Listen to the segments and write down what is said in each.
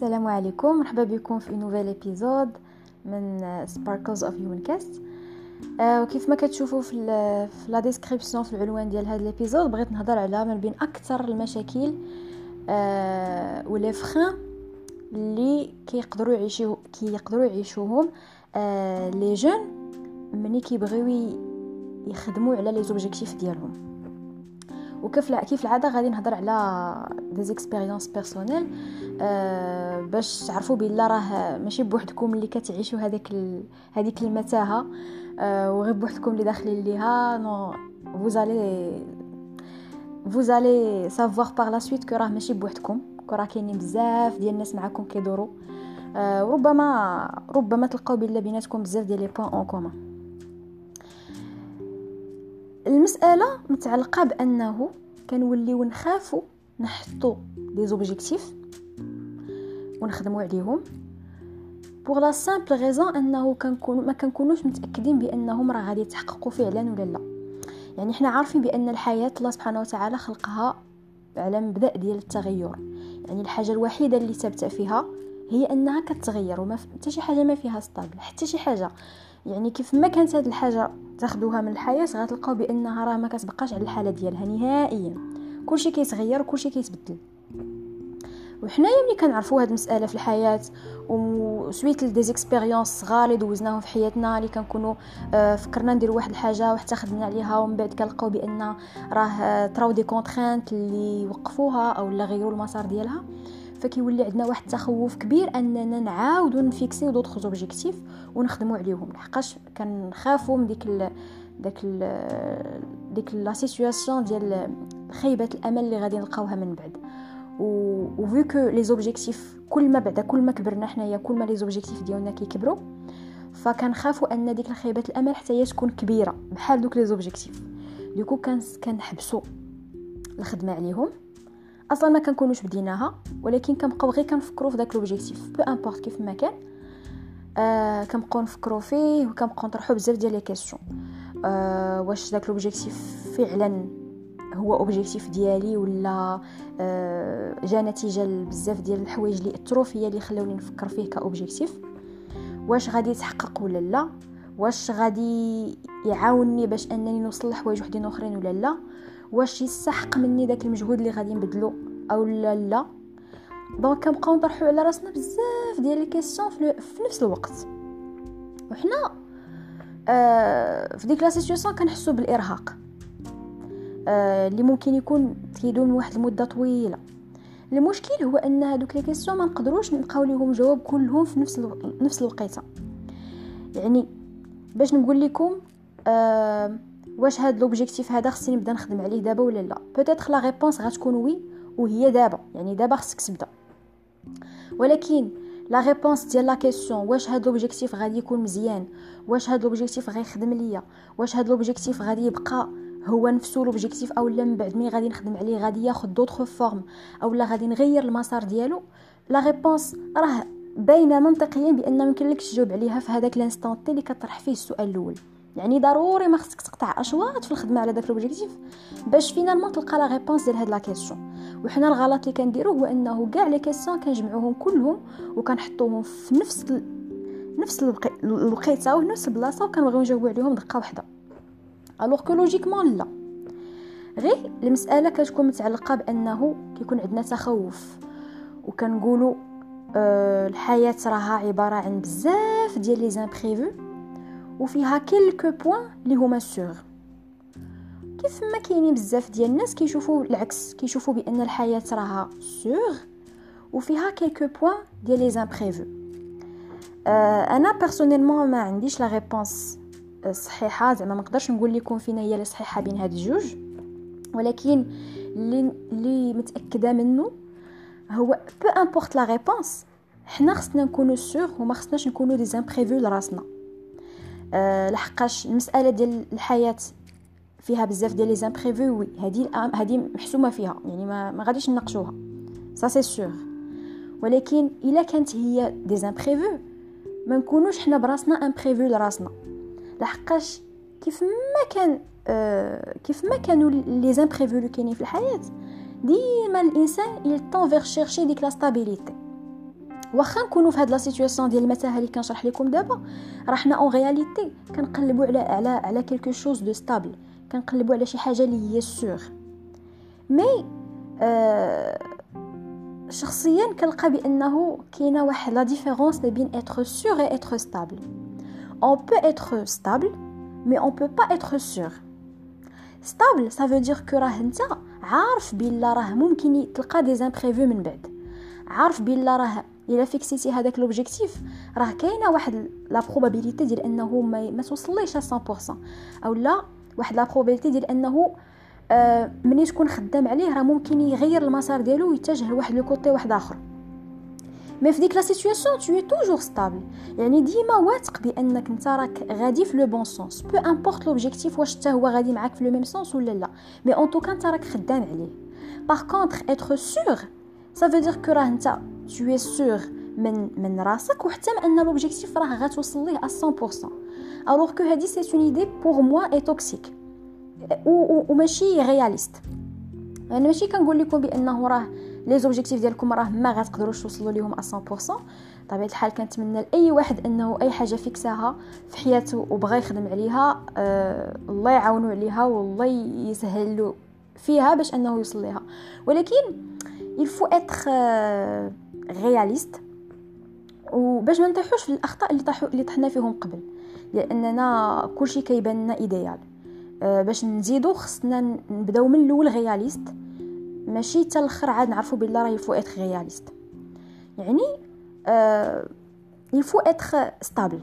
السلام عليكم. مرحبا بكم في nouvel épisode من Sparkles of Human Cast وكيف ما كتشوفوا في في la description في العنوان ديال هذا ال épisode بغيت نهضر على من بين أكثر المشاكل آه و les freins اللي كيقدروا يعيشوا كيقدروا يعيشوهم آه les jeunes ملي كيبغيو يخدموا على les objectifs ديالهم. وكيف كيف العادة؟ غادي نهضر على des expériences personnelles أه باش تعرفوا بلا راه ماشي بوحدكم اللي كتعيشوا هذاك. هذيك المتاهة. أه وغير بوحدكم اللي داخلين ليها. non vous allez vous allez savoir par la suite que راه ماشي بوحدكم. راه كاينين بزاف ديال الناس معاكم كيدوروا. أه وربما ربما تلقاو بلا بيناتكم بزاف ديال les points en commun المسألة متعلقة بأنه كنوليو نخافو نحطو des objectifs ونخدمو عليهم pour la simple raison أنه كنكون ما كنكونوش متأكدين بأنهم راه غادي يتحققوا فعلا ولا لا. يعني حنا عارفين بأن الحياة الله سبحانه وتعالى خلقها على مبدأ ديال التغير. يعني الحاجة الوحيدة اللي ثابتة فيها هي أنها كتغير وما حتى شي حاجة ما فيها stable حتى شي حاجة. يعني كيف ما كانت هاد الحاجة تاخذوها من الحياة غتلقاو بأنها راه ما كتبقاش على الحالة ديالها نهائيا. كلشي كيتغير وكلشي كيتبدل. وحنايا ملي كنعرفوا هاد المسألة في الحياة و suite ل des expériences صغار اللي دوزناهم في حياتنا اللي كنكونوا آه، فكرنا نديروا واحد الحاجة وحتى خدمنا عليها ومن بعد كنلقاو بأن راه طراو des contraintes اللي وقفوها أو لا غيروا المسار ديالها. فكيولي عندنا واحد التخوف كبير أننا نعاودو ن fixer يو d'autres objectifs ونخدموا عليهم. لحقاش كنخافوا من ديك داك ديك la situation ديال خيبه الأمل اللي غادي نلقاوها من بعد. و vu que les objectifs كل ما بعدا كل ما كبرنا حنايا كل ما les objectifs ديالنا كيكبروا فكنخافوا أن ديك خيبه الأمل حتى هي تكون كبيرة بحال دوك les objectifs donc كنحبسوا الخدمة عليهم. أصلا ما كنكونوش بديناها ولكن كنبقاو غير كنفكروا في داك l'objectif peu importe كيف ما كان آه كنبقاو نفكروا فيه وكنبقاو نطرحوا بزاف ديال les questions آه واش داك l'objectif فعلا هو objectif ديالي ولا آه جا نتيجة لبزاف ديال الحوايج اللي أثروا فيا اللي خلاوني نفكر فيه ك objectif واش غادي يتحقق ولا لا؟ واش غادي يعاونني باش انني نوصل لحوايج وحدين اخرين ولا لا؟ واش يستحق مني داك المجهود اللي غادي نبذلو أو لا لا؟ donc كنبقاو نطرحو على راسنا بزاف ديال les questions في نفس الوقت. وحنا آه في ديك la situation كنحسو بالإرهاق. آه اللي ممكن يكون كيدوم واحد المدة طويلة. المشكل هو أن هادوك les questions ما نقدروش نلقاو ليهم جواب كلهم في نفس ألو... نفس الوقيتة. يعني باش نقول لكم آه واش هاد l'objectif هذا خصني نبدا نخدم عليه دابا ولا لا. peut-être la réponse غتكون oui وهي دابا. يعني دابا خصك تبدا. ولكن la réponse ديال la question واش هاد l'objectif غادي يكون مزيان؟ واش هاد l'objectif غيخدم ليا؟ واش هاد l'objectif غادي يبقى هو نفسه l'objectif أو لا؟ من بعد ملي غادي نخدم عليه غادي ياخذ d'autres formes أو لا؟ غادي نغير المسار ديالو؟ la réponse راه باينه منطقيا بأن ما يمكنلكش تجاوب عليها في هذاك ال instant اللي كطرح فيه السؤال الأول. يعني ضروري ما خصك تقطع أشواط في الخدمة على داك l'objectif باش finalement تلقى la réponse ديال هاد la question وحنا الغلط اللي كنديرو هو أنه كاع les questions كنجمعوهم كلهم وكنحطوهم في نفس ال... نفس الوقيتة ونفس البلاصة وكنبغيو نجاوبو عليهم دقة واحدة. alors que logiquement لا. غير المسألة كتكون متعلقة بأنه كيكون عندنا تخوف. وكنقولوا الحياة راها عبارة عن بزاف ديال les imprévus وفيها quelques points اللي هما sûrs كيف ما كاينين بزاف ديال الناس كيشوفوا العكس كيشوفوا بأن الحياة راها sûre وفيها quelques points ديال les imprévus آه أنا personnellement ما عنديش la réponse صحيحة زعما ما نقدرش نقول لكم فين هي اللي صحيحه بين هاد الجوج. ولكن اللي متأكدة منه هو peu importe la réponse حنا خصنا نكونوا sûrs وما خصناش نكونوا des imprévus لراسنا. أه لحقاش المسألة ديال الحياة فيها بزاف ديال les imprévus oui هذه هذه محسومة فيها يعني ما, ما غاديش نناقشوها. ça c'est sûr ولكن إلا كانت هي des imprévus ما نكونوش حنا براسنا imprévus لراسنا. لحقاش كيف ما كان آه كيف ما كانوا les imprévus اللي كاينين في الحياة ديما الإنسان tend vers chercher ديك la stabilité واخا نكونوا في هاد la situation ديال المتاهه اللي كنشرح لكم دابا. راه حنا en réalité كنقلبوا على على على quelque chose de stable كنقلبوا على شي حاجة اللي هي sûre mais آه شخصيا كنلقى بأنه كاينة واحد la différence ما بين être sûr et être stable on peut être stable mais on peut pas être sûr stable ça veut dire que راه أنت عارف بلا راه ممكن تلقى des imprévus من بعد. عارف بلا راه إلا فيكسيتي هذاك l'objectif راه كاينة واحد la probabilité ديال أنه ما, ما توصليش 100% أو لا واحد la probabilité ديال أنه آه ملي تكون خدام عليه راه ممكن يغير المسار ديالو ويتجه لواحد le côté واحد آخر. مي في ديك la situation tout est toujours stable يعني ديما واثق بأنك أنت راك غادي في le bon sens peu importe l'objectif واش حتى هو غادي معاك في le même sens ولا لا. mais en tout cas أنت راك خدام عليه. par contre être sûr ça veut dire que راه انت tu es sûr من من راسك وحتى أن l'objectif راه غتوصل ليه 100% alors que هادي c'est une idée pour moi est toxique وماشي réaliste أنا ماشي كنقول لكم بأنه راه les objectifs ديالكم راه ما غتقدروش توصلوا ليهم 100% طبيعة الحال كنتمنى لأي واحد أنه أي حاجة فيكساها في حياته وبغى يخدم عليها آه الله يعاونو عليها والله يسهل له فيها باش أنه يوصل ليها. ولكن il faut être réaliste وباش ما نطيحوش في الأخطاء اللي طاحوا اللي طحنا فيهم قبل. لأننا كلشي كيبان لنا idéal. أه باش نزيدو خصنا نبداو من الأول réaliste. ماشي حتى الأخر عاد نعرفوا بلي راه il faut être réaliste يعني أه il faut être stable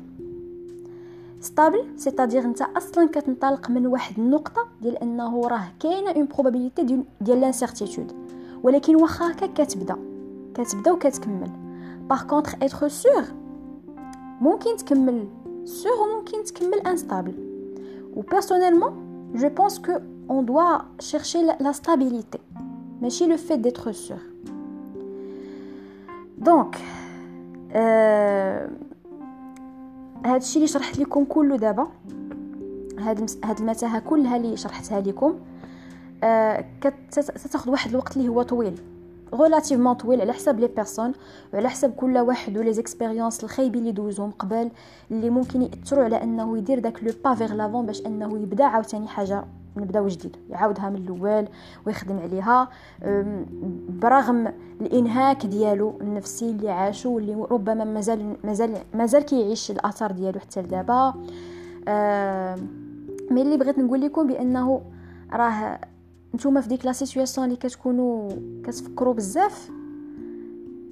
stable c'est-à-dire أنت أصلا كتنطلق من واحد النقطة ديال أنه راه كاينة une probabilité ديال l'incertitude ولكن واخا هكا كتبدا. كتبدا وكتكمل. par contre être sûr ممكن تكمل. sûr وممكن تكمل instable و personnellement je pense que on doit chercher la stabilité ماشي le fait d'être sûr donc هاد الشيء اللي شرحت لكم كله دابا هاد هاد المتاهه كلها اللي شرحتها لكم آه ستاخذ واحد الوقت اللي هو طويل. relativement طويل على حساب les personnes وعلى حساب كل واحد و les expériences الخايبين اللي دوزهم قبل اللي ممكن يأثروا على إنه يدير داك le pas vers l'avant باش إنه يبدأ عاوتاني حاجة نبدأو جديد. يعاودها من الأول ويخدم عليها. برغم الإنهاك ديالو النفسي اللي عاشو واللي ربما مازال مازال مازال كيعيش الأثار ديالو حتى لدابا mais اللي بغيت نقول لكم بأنه راه نتوما في ديك la situation اللي كتكونوا كتفكروا بزاف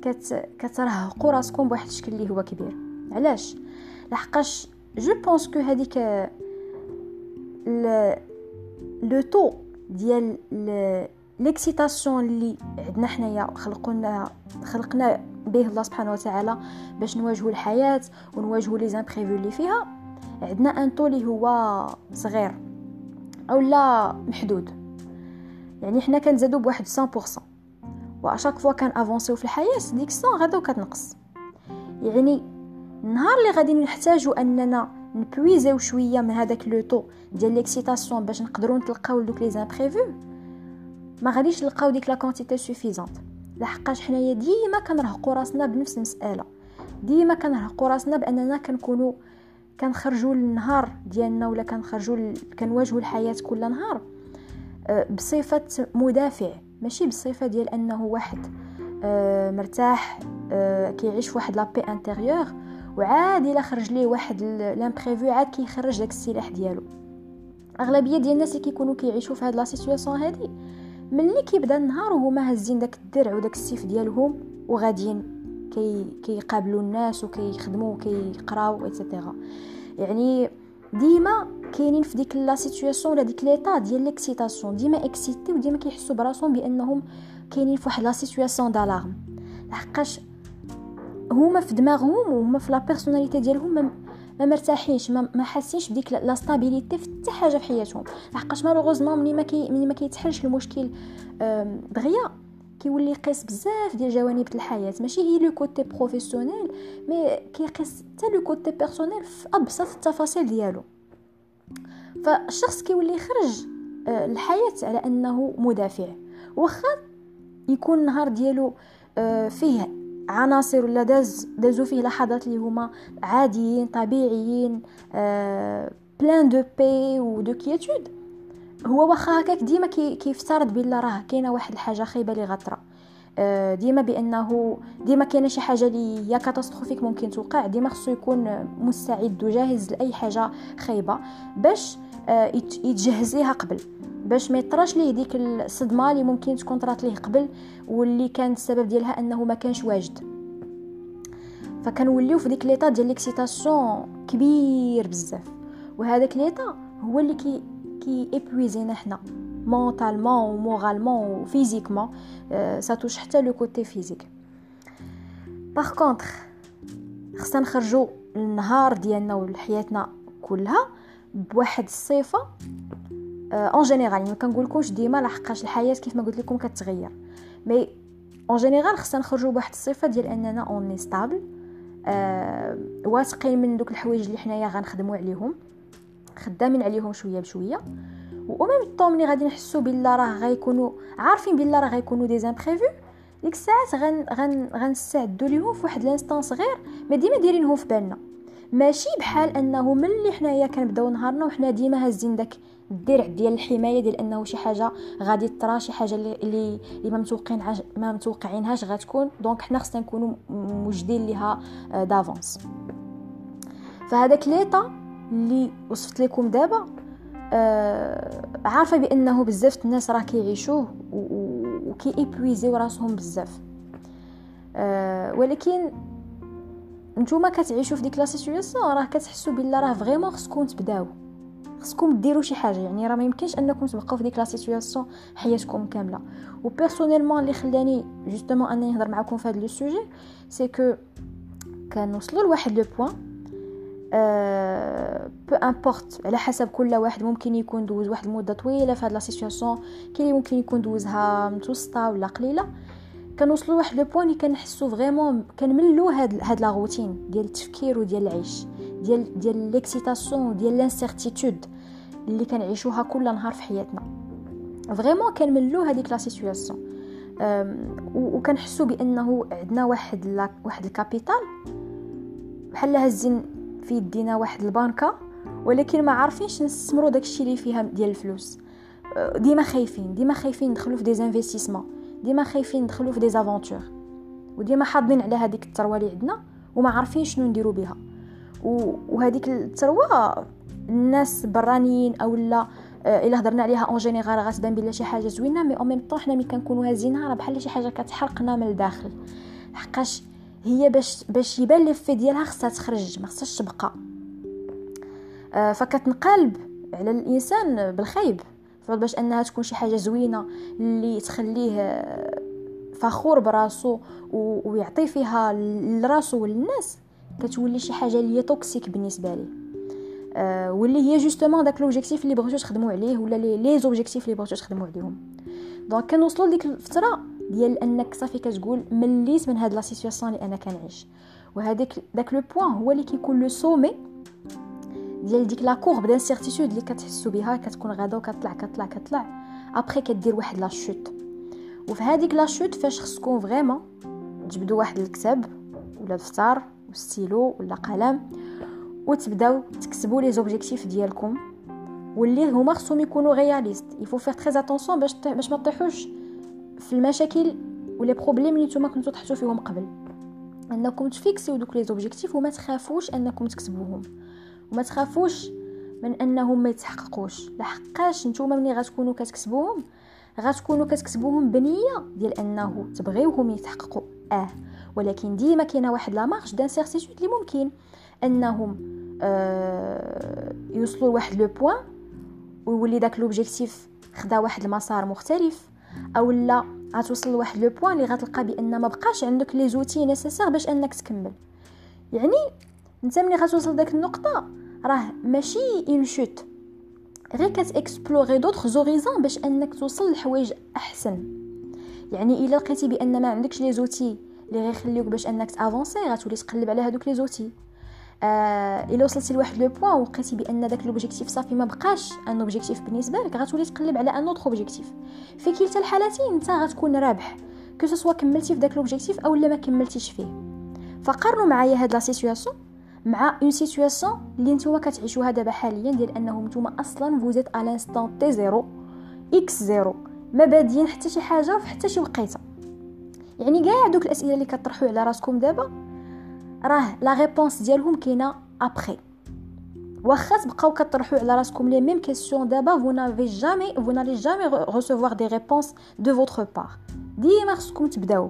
كت كترهقوا راسكم بواحد الشكل اللي هو كبير. علاش؟ لحقاش je pense que هذيك le taux ديال l'excitation اللي عندنا حنايا خلقنا خلقنا به الله سبحانه وتعالى باش نواجهوا الحياة ونواجهوا les imprévus اللي فيها عندنا un taux اللي هو صغير أو لا محدود. يعني حنا كنزادو بواحد 100% و chaque fois كان avanceيو في الحياة ديك 100 غدا وكتنقص. يعني النهار اللي غادي نحتاجو أننا ن puiserيو شوية من هذاك le taux ديال l'excitation باش نقدروا نتلقاو دوك les imprévus ما غاديش نلقاو ديك la quantité suffisante لحقاش حنايا ديما كنرهقوا راسنا بنفس المسألة. ديما كنرهقوا راسنا بأننا كنكونوا كنخرجوا للنهار ديالنا ولا كنخرجوا. كنواجهوا الحياة كل نهار. بصفة مدافع ماشي بصفة ديال أنه واحد أه، مرتاح أه، كيعيش فواحد la paix intérieure وعاد إلا خرج ليه واحد l'imprévu عاد كيخرج داك السلاح ديالو. أغلبية ديال الناس اللي كيكونوا كيعيشوا في هاد la situation هادي ملي كيبدا النهار وهما هازين داك الدرع وداك السيف ديالهم وغاديين كي الناس وكيخدموا وكيقراو et cetera يعني ديما كاينين في ديك la situation ولا ديك l'état ديال l'excitation ديما excité وديما كيحسوا براسهم بأنهم كاينين في واحد la situation d'alarme. لحقاش هما في دماغهم وهما في la personnalité ديالهم ما, مرتاحينش ما, ما حاسينش بديك la stabilité في حتى حاجة في حياتهم. لحقاش malheureusement ملي ما كي ملي ما كيتحلش المشكل دغيا كيولي يقيس بزاف ديال جوانب الحياة. ماشي هي le côté professionnel mais كيقيس حتى le côté personnel في أبسط التفاصيل ديالو. فالشخص كيولي يخرج آه، الحياة على أنه مدافع. واخا يكون النهار ديالو آه، فيه عناصر ولا داز دازو فيه لحظات اللي هما عاديين طبيعيين plein de paix و de quiétude هو واخا هكاك ديما كيفترض بلا راه كاينة واحد الحاجة خايبة اللي غطرا آه، ديما بانه ديما كاينة شي حاجة اللي يا catastrophique ممكن توقع ديما خصو يكون مستعد وجاهز لأي حاجة خايبة باش آه، يتجهز ليها قبل. باش ما يطراش ليه ديك الصدمة اللي ممكن تكون طرات ليه قبل واللي كان السبب ديالها أنه ما كانش واجد. فكنوليو في ديك l'état ديال l'excitation كبير بزاف. وهذاك l'état هو اللي كي كي épuiseينا حنا mentalement و moralement و physiquement ça touche حتى le côté physique par contre خصنا نخرجوا النهار ديالنا ولحياتنا كلها بواحد الصفه en général ما كنقولكمش ديما لحقاش الحياة كيف ما قلت لكم كتغير. mais en général خصنا نخرجوا بواحد الصفه ديال أننا on stable أه واثقين من دوك الحوايج اللي حنايا غنخدموا عليهم. خدامين عليهم شوية بشوية. و même temps ملي غادي نحسو بلا راه غيكونوا عارفين بلا راه غيكونوا des imprévus ديك الساعات غن غن غنستعدوا ليهم في واحد l'instant صغير ما ديما دايرينه في بالنا. ماشي بحال أنه ملي حنايا كنبداو نهارنا وحنا ديما هازين داك الدرع ديال الحماية ديال أنه شي حاجة غادي طرا شي حاجة اللي اللي, ما متوقعين ما متوقعينهاش غتكون. donc حنا خصنا نكونوا موجدين ليها d'avance فهذاك l'état اللي وصفت لكم دابا آه عارفة بأنه بزاف الناس راه كيعيشوه وكي épuisيو راسهم بزاف. آه ولكن نتوما كتعيشوا في ديك la situation راه كتحسوا بلا راه vraiment خصكم تبداو. خصكم ديروا شي حاجة يعني راه ما يمكنش أنكم تبقاو في ديك la situation حياتكم كاملة. و personnellement اللي خلاني justement انني نهضر معكم في هذا le sujet c'est que كنوصلوا لواحد le point peu importe على حسب كل واحد ممكن يكون دوز واحد المده طويلة في هاد la situation كاين اللي ممكن يكون دوزها متوسطة ولا قليلة. كنوصلوا لواحد le point اللي كنحسوا vraiment كنملوا هاد هاد la routine ديال التفكير وديال العيش ديال ديال l'excitation وديال l'incertitude اللي كنعيشوها كل نهار في حياتنا. vraiment كنملوا هذيك la situation وكنحسوا بأنه عندنا واحد la واحد ال capital بحال هازين في يدينا واحد البنكة ولكن ما عارفينش نستثمروا داكشي اللي فيها ديال الفلوس. أه، ديما خايفين ديما خايفين ندخلوا في des investissements ديما خايفين ندخلوا في des aventures وديما حاضين على هذيك الثروة اللي عندنا وما عارفين شنو نديروا بها وهذيك الثروة الناس برانيين أو لا أه، إلا هضرنا عليها en général غتبان بلا شي حاجة زوينة مي أو ميم طون حنا ملي كنكونوا هازينها راه بحال شي حاجة كتحرقنا من الداخل. حقاش هي باش باش يبان لي ديالها خصها تخرج ما خصهاش تبقى. آه فكتنقلب على الإنسان بالخيب باش أنها تكون شي حاجة زوينة اللي تخليه فخور براسو ويعطي فيها لراسو وللناس كتولي شي حاجة اللي هي toxique بالنسبة ليه آه واللي هي justement داك l'objectif اللي بغيتو تخدموا عليه ولا les les objectifs اللي بغيتو تخدموا عليهم. donc كنوصلوا لديك الفترة ديال أنك صافي كتقول مليت من هاد la situation اللي أنا كنعيش. وهذاك داك le point هو اللي كيكون le sommet ديال ديك la courbe d'incertitude اللي كتحسوا بها كتكون غادا وكتطلع كتطلع كتطلع après كدير واحد la chute وفي هذيك la chute فاش خصكم vraiment تجبدوا واحد الكتاب ولا دفتر وستيلو ولا قلم وتبداو تكتبوا les objectifs ديالكم. واللي هما خصهم يكونوا réalistes il faut faire très attention باش باش ما تطيحوش. في المشاكل و les problèmes اللي نتوما كنتو تحطوا فيهم قبل. أنكم ت fixيو دوك les objectifs وما تخافوش أنكم تكتبوهم وما تخافوش من أنهم ما يتحققوش. لحقاش نتوما ملي غتكونوا كتكتبوهم غتكونوا كتكتبوهم بنية ديال أنه تبغيوهم يتحققوا آه ولكن ديما كاينة واحد la marge d'incertitude اللي ممكن. أنهم آه يوصلوا لواحد le point ويولي داك l'objectif خدا واحد المسار مختلف. أو لا غتوصل لواحد le point اللي غتلقى بأن ما بقاش عندك les outils nécessaires باش أنك تكمل. يعني أنت ملي غتوصل لداك النقطة راه ماشي une chute غير كت explorي d'autres horizons باش أنك توصل لحوايج أحسن. يعني إلا لقيتي بأن ما عندكش les outils اللي غيخليوك باش أنك ت avancي غتولي تقلب على هادوك les outils. آه إلا وصلتي لواحد le point ولقيتي بأن داك l'objectif صافي ما بقاش un objectif بالنسبة لك غتولي تقلب على un autre objectif في كلتا الحالتين أنت غتكون رابح que ce soit كملتي في داك l'objectif أو لا ما كملتيش فيه. فقارنوا معايا هاد la situation مع une situation اللي نتوما كتعيشوها دابا حاليا ديال انه نتوما أصلا vous êtes à l'instant t zéro x zéro ما بادين حتى شي حاجة في حتى شي وقيتة. يعني كاع دوك الأسئلة اللي كطرحوا على راسكم دابا راه la réponse ديالهم كاينة ابخي واخا تبقاو كطرحوا على راسكم les mêmes questions دابا vous n'avez jamais vous n'allez jamais recevoir des réponses de votre part ديما خصكم تبداو.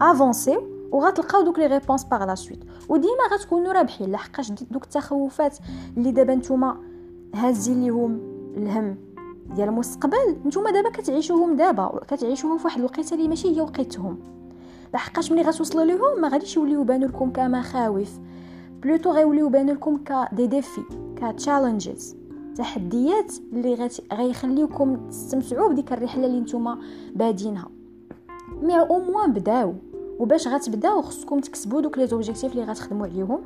avancيو وغتلقاو دوك les réponses par la suite وديما غتكونوا رابحين لحقاش دوك التخوفات اللي دابا نتوما هازين ليهم الهم ديال المستقبل نتوما دابا كتعيشوهم دابا كتعيشوهم في واحد الوقيته اللي ماشي هي وقيتهم. لحقاش ملي غتوصلوا ليهم ما غاديش يوليو يبانوا لكم كمخاوف. plutôt غيوليو يبانوا لكم ك des défis challenges تحديات اللي غيخليوكم تستمتعوا بديك الرحلة اللي نتوما بادينها. mais au moins بداو وباش غتبداو خصكم تكسبوا دوك les objectifs اللي غتخدموا عليهم.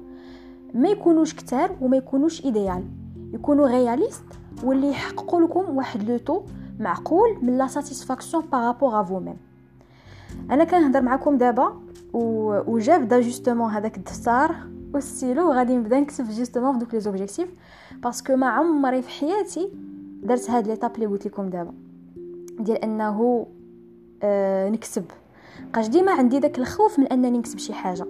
ما يكونوش كتار وما يكونوش idéal يكونوا réalistes واللي يحققوا لكم واحد le taux معقول من la satisfaction par rapport à vous-même أنا كنهضر معكم دابا وجا بدا justement هذاك الدفتر والستيلو وغادي نبدا نكتب justement في دوك les objectifs parce que ما عمري في حياتي درت هاد l'étape اللي قلت لكم دابا ديال أنه آه نكتب لحقاش ديما عندي داك الخوف من أنني نكتب شي حاجة.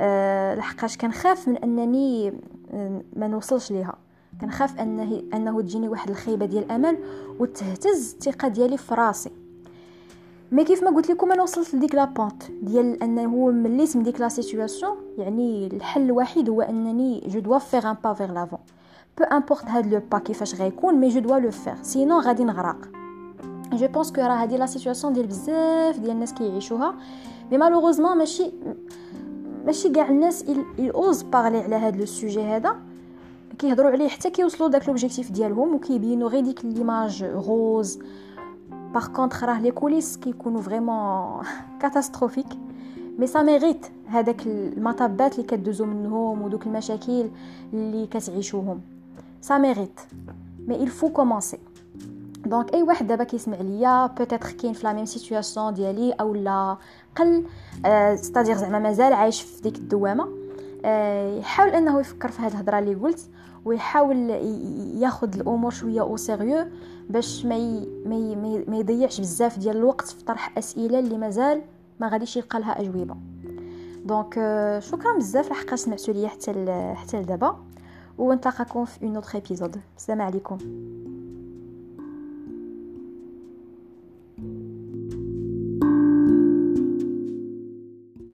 أه لحقاش كنخاف من أنني آه، ما نوصلش ليها. كنخاف انه أنه تجيني واحد الخيبة ديال الأمل وتهتز الثقة ديالي في راسي. mais كيف ما قلت لكم أنا وصلت لديك la pente ديال أنه مليت من ديك la situation يعني الحل الوحيد هو أنني je dois faire un pas vers l'avant peu importe هاد le pas كيفاش غيكون mais je dois le faire sinon غادي نغرق. je pense que راه هادي la situation ديال بزاف ديال الناس كيعيشوها. mais malheureusement ماشي ماشي كاع الناس osent parler على هاد le sujet هذا. كيهضروا عليه حتى كيوصلوا داك l'objectif ديالهم وكيبينوا غير ديك l'image rose par contre راه les coulisses كيكونوا vraiment catastrophiques mais ça mérite هذاك المطبات اللي كدوزو منهم ودوك المشاكل اللي كتعيشوهم ça mérite mais il faut commencer. donc اي واحد دابا كيسمع ليا peut-être كاين في la même situation ديالي أو لا قل c'est-à-dire زعما مازال عايش في ديك الدوامه يحاول انه يفكر في هاد الهضره اللي قلت ويحاول ياخذ الأمور شوية au sérieux باش ما ي... ما, ي... ما يضيعش بزاف ديال الوقت في طرح أسئلة اللي مازال ما غاديش يلقى لها أجوبة. donc آه شكرا بزاف لحقاش سمعتوا ليا حتى ل... حتى لدابا. ونتلاقاكم في un autre épisode السلام عليكم.